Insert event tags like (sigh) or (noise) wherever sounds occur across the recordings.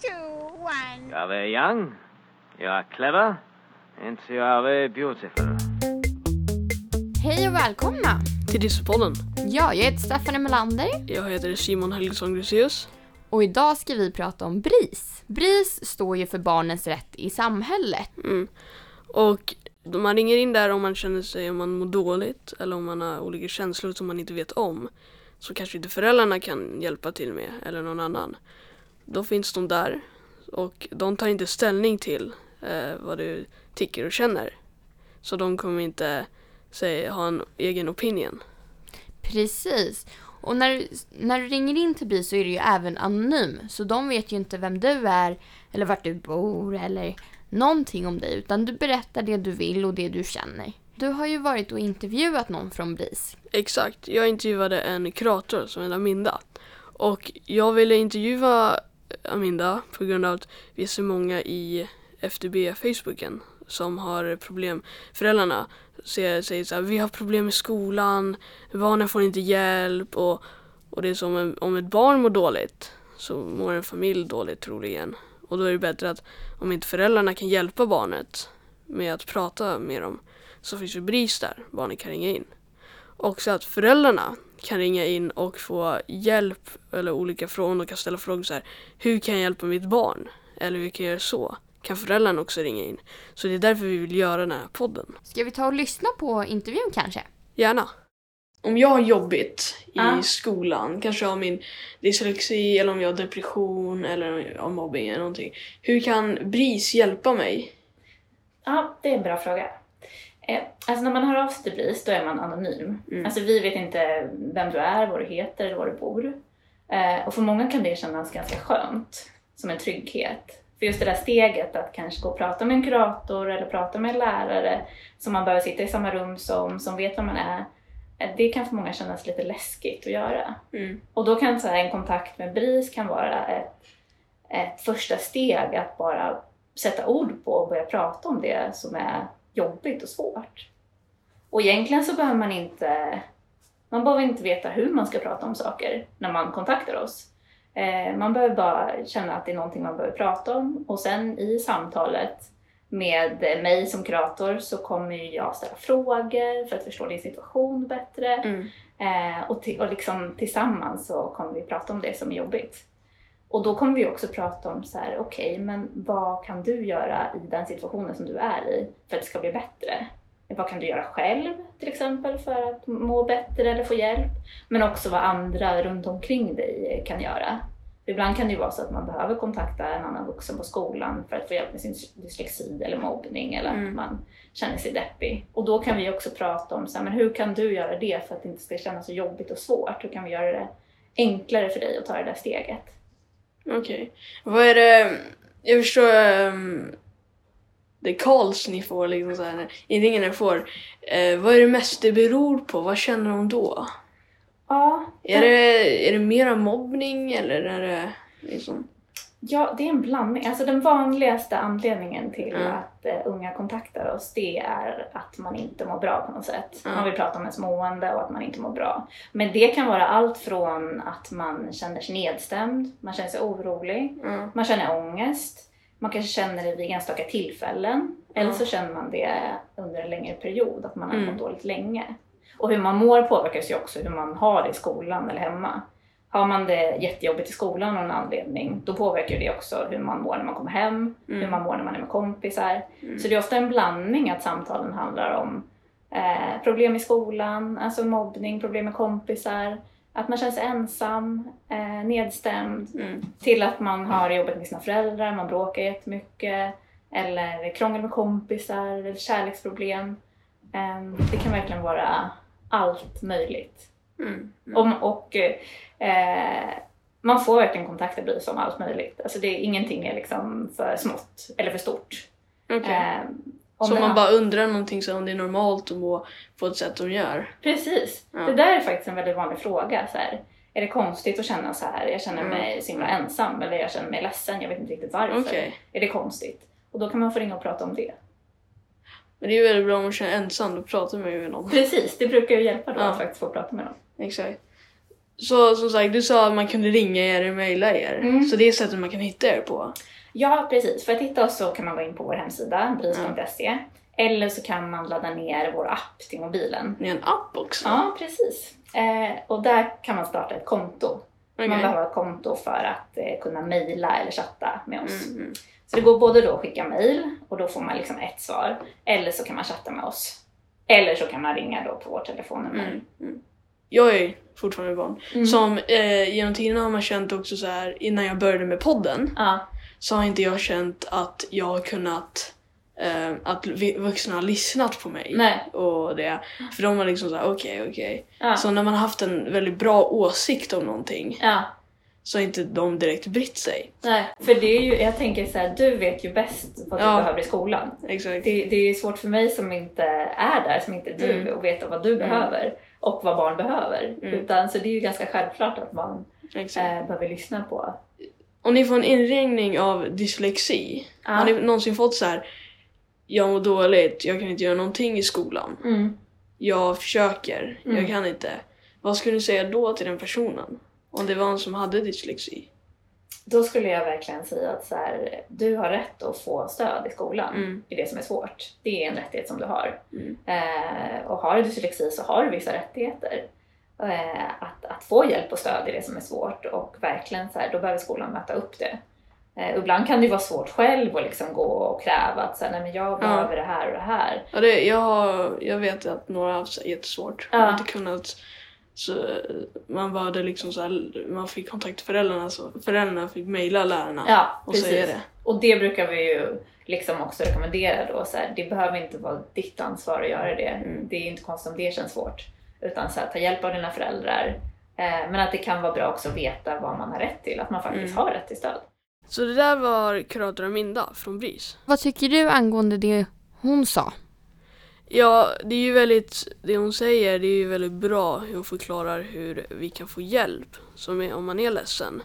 two, one. You're very young, you are clever, and you are very beautiful. Hej och välkomna! till Dissepodden. Ja, jag heter Stephanie Melander Jag heter Simon Helgesson Gruseus. och idag ska vi prata om BRIS. BRIS står ju för barnens rätt i samhället. Mm. Och man ringer in där om man känner sig, om man mår dåligt eller om man har olika känslor som man inte vet om. Så kanske inte föräldrarna kan hjälpa till med eller någon annan. Då finns de där och de tar inte ställning till eh, vad du tycker och känner. Så de kommer inte säga, ha en egen opinion. Precis. Och när, du- när du ringer in till BRIS så är du ju även anonym. Så de vet ju inte vem du är eller vart du bor eller någonting om dig. Utan du berättar det du vill och det du känner. Du har ju varit och intervjuat någon från BRIS. Exakt, jag intervjuade en kurator som heter Aminda. Och jag ville intervjua Aminda på grund av att vi är så många i FDB Facebooken som har problem. Föräldrarna säger, säger så här, vi har problem i skolan, barnen får inte hjälp och, och det är som en, om ett barn mår dåligt så mår en familj dåligt troligen. Och då är det bättre att om inte föräldrarna kan hjälpa barnet med att prata med dem så finns det BRIS där barnet kan ringa in. Också att föräldrarna kan ringa in och få hjälp eller olika frågor. De kan ställa frågor så här. Hur kan jag hjälpa mitt barn? Eller hur kan jag göra så? Kan föräldrarna också ringa in? Så det är därför vi vill göra den här podden. Ska vi ta och lyssna på intervjun kanske? Gärna. Om jag har jobbigt i Ja. skolan, kanske jag har min dyslexi eller om jag har depression eller om jag har mobbing eller någonting. Hur kan BRIS hjälpa mig? Ja, det är en bra fråga. Eh, alltså när man hör av sig till BRIS då är man anonym. Mm. Alltså vi vet inte vem du är, vad du heter eller var du bor. Eh, och för många kan det kännas ganska skönt, som en trygghet. För just det där steget att kanske gå och prata med en kurator eller prata med en lärare som man behöver sitta i samma rum som, som vet vem man är. eh, Det kan för många kännas lite läskigt att göra. Mm. Och då kan så här, en kontakt med BRIS kan vara ett, ett första steg att bara sätta ord på och börja prata om det som är jobbigt och svårt. Och egentligen så behöver man inte, man behöver inte veta hur man ska prata om saker när man kontaktar oss. Eh, man behöver bara känna att det är någonting man behöver prata om och sen i samtalet med mig som kurator så kommer jag ställa frågor för att förstå din situation bättre. Mm. Eh, och, och liksom tillsammans så kommer vi prata om det som är jobbigt. Och då kommer vi också prata om så här, okej, men vad kan du göra i den situationen som du är i för att det ska bli bättre? Vad kan du göra själv till exempel för att må bättre eller få hjälp? Men också vad andra runt omkring dig kan göra. För ibland kan det ju vara så att man behöver kontakta en annan vuxen på skolan för att få hjälp med sin dyslexi eller mobbning eller att Mm. man känner sig deppig. Och då kan vi också prata om så här, men hur kan du göra det för att det inte ska kännas så jobbigt och svårt? Hur kan vi göra det enklare för dig att ta det där steget? Okej. Vad är det... Jag förstår... Um, det calls ni får, liksom så här, ni får. Eh, vad är det mest det beror på? Vad känner de då? Ja, Är det, är det mera mobbning eller är det liksom... Ja, det är en blandning. Alltså den vanligaste anledningen till Mm. att eh, unga kontaktar oss, det är att man inte mår bra på något sätt. Mm. Man vill prata om ens mående och att man inte mår bra. Men det kan vara allt från att man känner sig nedstämd, man känner sig orolig, Ja. man känner ångest, man kanske känner det vid enstaka tillfällen, eller så känner man det under en längre period, att man har Mm. mått dåligt länge. Och hur man mår påverkas ju också hur man har det i skolan eller hemma. Har man det jättejobbigt i skolan av någon anledning, då påverkar det också hur man mår när man kommer hem, Mm. hur man mår när man är med kompisar. Mm. Så det är ofta en blandning att samtalen handlar om eh, problem i skolan, alltså mobbning, problem med kompisar, att man känner sig ensam, eh, nedstämd, Mm. till att man har jobbet med sina föräldrar, man bråkar jättemycket, eller krångel med kompisar, eller kärleksproblem. Eh, det kan verkligen vara allt möjligt. Mm. Om, och eh, man får verkligen kontakta BRIS om allt möjligt. Alltså det, ingenting är liksom för smått eller för stort. Okej. Eh, om Så om man bara undrar någonting så om det är normalt att må på ett sätt de gör. Precis. Ja. Det där är faktiskt en väldigt vanlig fråga. Så här, är det konstigt att känna så här? Jag känner Mm. mig så himla ensam eller jag känner mig ledsen. Jag vet inte riktigt varför. Okej. Är det konstigt? Och då kan man få ringa och prata om det. Men det är ju väldigt bra om man känner ensam, då pratar man ju med någon. Precis, det brukar ju hjälpa då Ja. att faktiskt få prata med någon. Exakt. Så som sagt, du sa att man kunde ringa er eller mejla er. Mm. Så det är sättet man kan hitta er på. Ja, precis. För att hitta oss så kan man gå in på vår hemsida, bris.se. Eller så kan man ladda ner vår app till mobilen. Ni har en app också. Ja, precis. Eh, och där kan man starta ett konto. Okej. Man behöver ett konto för att eh, kunna mejla eller chatta med oss. Mm, mm. Så det går både då att skicka mejl och då får man liksom ett svar. Eller så kan man chatta med oss. Eller så kan man ringa då på vårt telefonnummer. Mm, mm. Jag är fortfarande barn. Mm. Som eh, genom tiden har man känt också så här innan jag började med podden Ja, så har inte jag känt att jag har kunnat eh, att vuxna har lyssnat på mig. nej. Och det. För de var liksom såhär okej okej. Ja. Så när man har haft en väldigt bra åsikt om någonting ja. så har inte de direkt brytt sig. Nej, för det är ju, jag tänker så här, du vet ju bäst vad du Ja. behöver i skolan. Exakt. Det, det är svårt för mig som inte är där, som inte är du, Mm. och vet vad du behöver och vad barn behöver. Mm. Utan, så det är ju ganska självklart att man eh, behöver lyssna på. Om ni får en inringning av dyslexi, Ja. har ni någonsin fått så här jag mår dåligt, jag kan inte göra någonting i skolan. Mm. Jag försöker, Mm. jag kan inte. Vad skulle du säga då till den personen? Om det var en som hade dyslexi? Då skulle jag verkligen säga att så här, du har rätt att få stöd i skolan Mm. i det som är svårt. Det är en rättighet som du har. Mm. Eh, och har du dyslexi så har du vissa rättigheter. Eh, att, att få hjälp och stöd i det som är svårt och verkligen så här, då behöver skolan möta upp det. Eh, ibland kan det vara svårt själv att liksom gå och kräva att så här, nej men jag behöver det här och det här. Ja, det, jag, jag vet att några har haft jättesvårt. Ja. Har inte kunnat... Så man var liksom så här, man fick kontakt föräldrarna så föräldrarna fick mejla lärarna Ja, och precis. säga det. Och det brukar vi ju liksom också rekommendera då. Så här, det behöver inte vara ditt ansvar att göra det. Mm. Det är inte konstigt om det känns svårt. Utan så här, ta hjälp av dina föräldrar. Eh, men att det kan vara bra också att veta vad man har rätt till. Att man faktiskt Mm. har rätt till stöd. Så det där var kurator Aminda från BRIS. Vad tycker du angående det hon sa? Ja, det är ju väldigt, det hon säger det är ju väldigt bra hur hon förklarar hur vi kan få hjälp som är, om man är ledsen.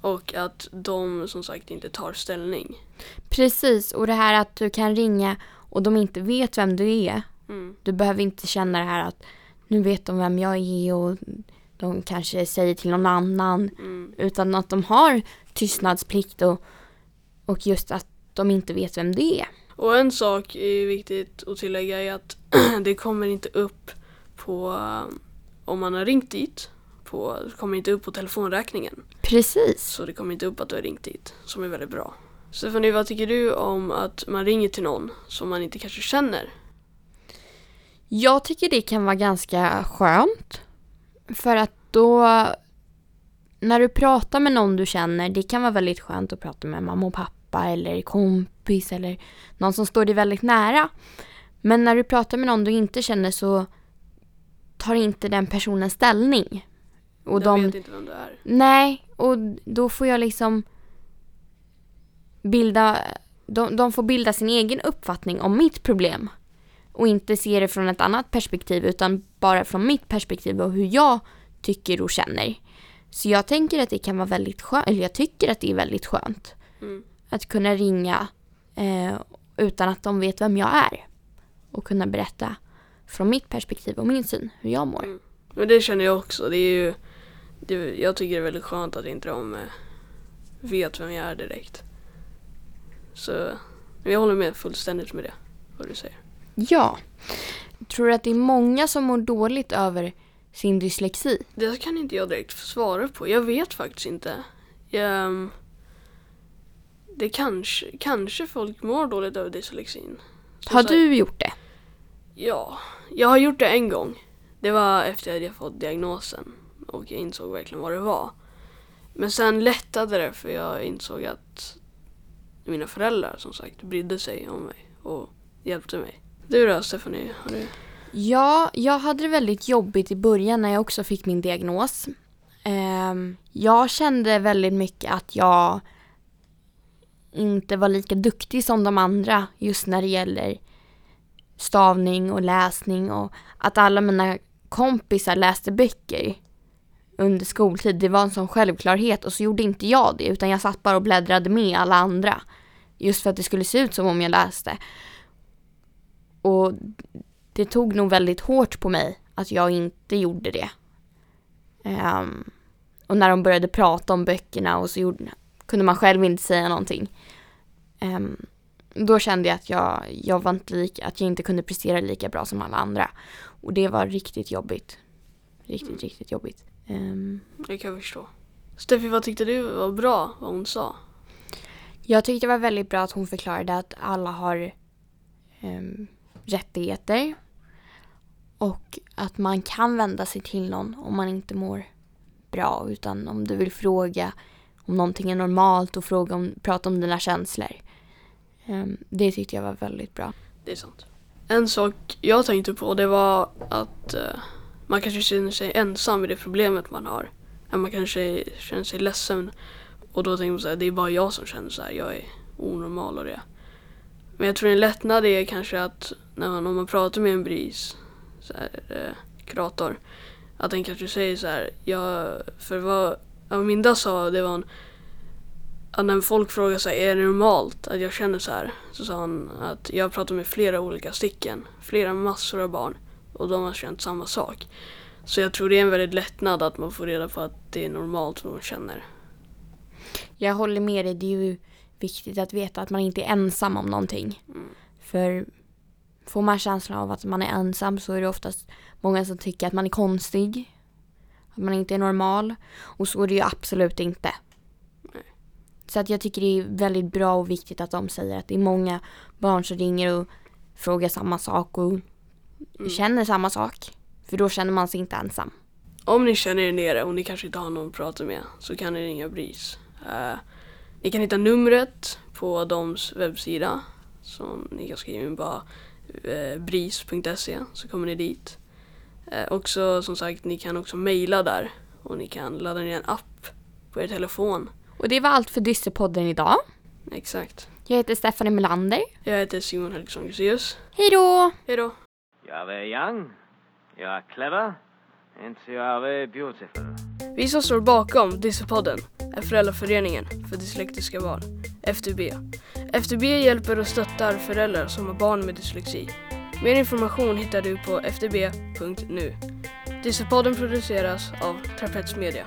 Och att de som sagt inte tar ställning. Precis, och det här att du kan ringa och de inte vet vem du är. Mm. Du behöver inte känna det här att nu vet de vem jag är och de kanske säger till någon annan. Mm. Utan att de har tystnadsplikt och, och just att de inte vet vem det är. Och en sak är viktigt att tillägga är att (clears throat) det kommer inte upp på, um, om man har ringt dit, på, det kommer inte upp på telefonräkningen. Precis. Så det kommer inte upp att du har ringt dit, som är väldigt bra. Stephanie, vad tycker du om att man ringer till någon som man inte kanske känner? Jag tycker det kan vara ganska skönt. För att då, när du pratar med någon du känner, det kan vara väldigt skönt att prata med mamma och pappa eller kompis eller någon som står dig väldigt nära. Men när du pratar med någon du inte känner så tar inte den personen ställning. Och jag de, vet inte vem du är. Nej, och då får jag liksom bilda, de, de får bilda sin egen uppfattning om mitt problem. Och inte se det från ett annat perspektiv utan bara från mitt perspektiv och hur jag tycker och känner. Så jag tänker att det kan vara väldigt skönt, eller jag tycker att det är väldigt skönt Mm. Att kunna ringa eh, utan att de vet vem jag är. Och kunna berätta från mitt perspektiv och min syn hur jag mår. Mm. Men det känner jag också. Det är ju, det, jag tycker det är väldigt skönt att inte de eh, vet vem jag är direkt. Så jag håller med fullständigt med det, vad du säger. Ja. Tror du att det är många som mår dåligt över sin dyslexi? Det kan inte jag direkt svara på. Jag vet faktiskt inte. Jag, ehm, det kanske, kanske folk mår dåligt över dyslexin. Som Har sagt- du gjort det? Ja, jag har gjort det en gång. Det var efter att jag fått diagnosen och jag insåg verkligen vad det var. Men sen lättade det för jag insåg att mina föräldrar som sagt brydde sig om mig och hjälpte mig. Du då Stephanie? Har du... Ja, jag hade det väldigt jobbigt i början när jag också fick min diagnos. Ehm, jag kände väldigt mycket att jag inte var lika duktig som de andra just när det gäller stavning och läsning och att alla mina kompisar läste böcker under skoltid. Det var en sån självklarhet och så gjorde inte jag det utan jag satt bara och bläddrade med alla andra. Just för att det skulle se ut som om jag läste. Och det tog nog väldigt hårt på mig att jag inte gjorde det. Um, och när de började prata om böckerna och så gjorde, kunde man själv inte säga någonting. Ehm, då kände jag att jag, jag var inte lika, att jag inte kunde prestera lika bra som alla andra. Och det var riktigt jobbigt. Riktigt, Mm. riktigt jobbigt. Ehm, Det kan jag förstå. Steffi, vad tyckte du var bra vad hon sa? Jag tyckte det var väldigt bra att hon förklarade att alla har ehm, rättigheter och att man kan vända sig till någon om man inte mår bra utan om du vill fråga om någonting är normalt och fråga om, prata om dina känslor. Ehm, det tyckte jag var väldigt bra. Det är sant. En sak jag tänkte på det var att eh, man kanske känner sig ensam i det problemet man har. Man kanske känner sig ledsen och då tänker man så här, det är bara jag som känner så här, jag är onormal och det. Men jag tror en lättnad är kanske att när man, om man pratar med en bris, så här, eh, kurator, att den kanske säger så här, jag, för vad Aminda sa, det var en, att när folk frågar sig är det normalt att jag känner så här? Så sa han att jag pratar med flera olika stycken, flera massor av barn och de har känt samma sak. Så jag tror det är en väldigt lättnad att man får reda på att det är normalt vad man känner. Jag håller med dig, det är ju viktigt att veta att man inte är ensam om någonting. Mm. För får man känslan av att man är ensam så är det oftast många som tycker att man är konstig. Att man inte är normal. Och så är det ju absolut inte. Så att jag tycker det är väldigt bra och viktigt att de säger att det är många barn som ringer och frågar samma sak och Mm. känner samma sak. För då känner man sig inte ensam. Om ni känner er nere och ni kanske inte har någon att prata med så kan ni ringa BRIS. Eh, ni kan hitta numret på doms webbsida. Så ni kan skriva in bara uh, bris.se så kommer ni dit. Uh, också som sagt, ni kan också mejla där och ni kan ladda ner en app på er telefon. Och det var allt för Dysterpodden idag. Exakt. Jag heter Stephanie Melander. Jag heter Simon Helgesson Gruséus. Hej då! Hej då! Are very young, you are clever, and you are very beautiful. Vi som står bakom Dyslexipodden är Föräldraföreningen för dyslektiska barn, FDB. FDB hjälper och stöttar föräldrar som har barn med dyslexi. Mer information hittar du på fdb.nu. Dyslexipodden produceras av Trapets Media.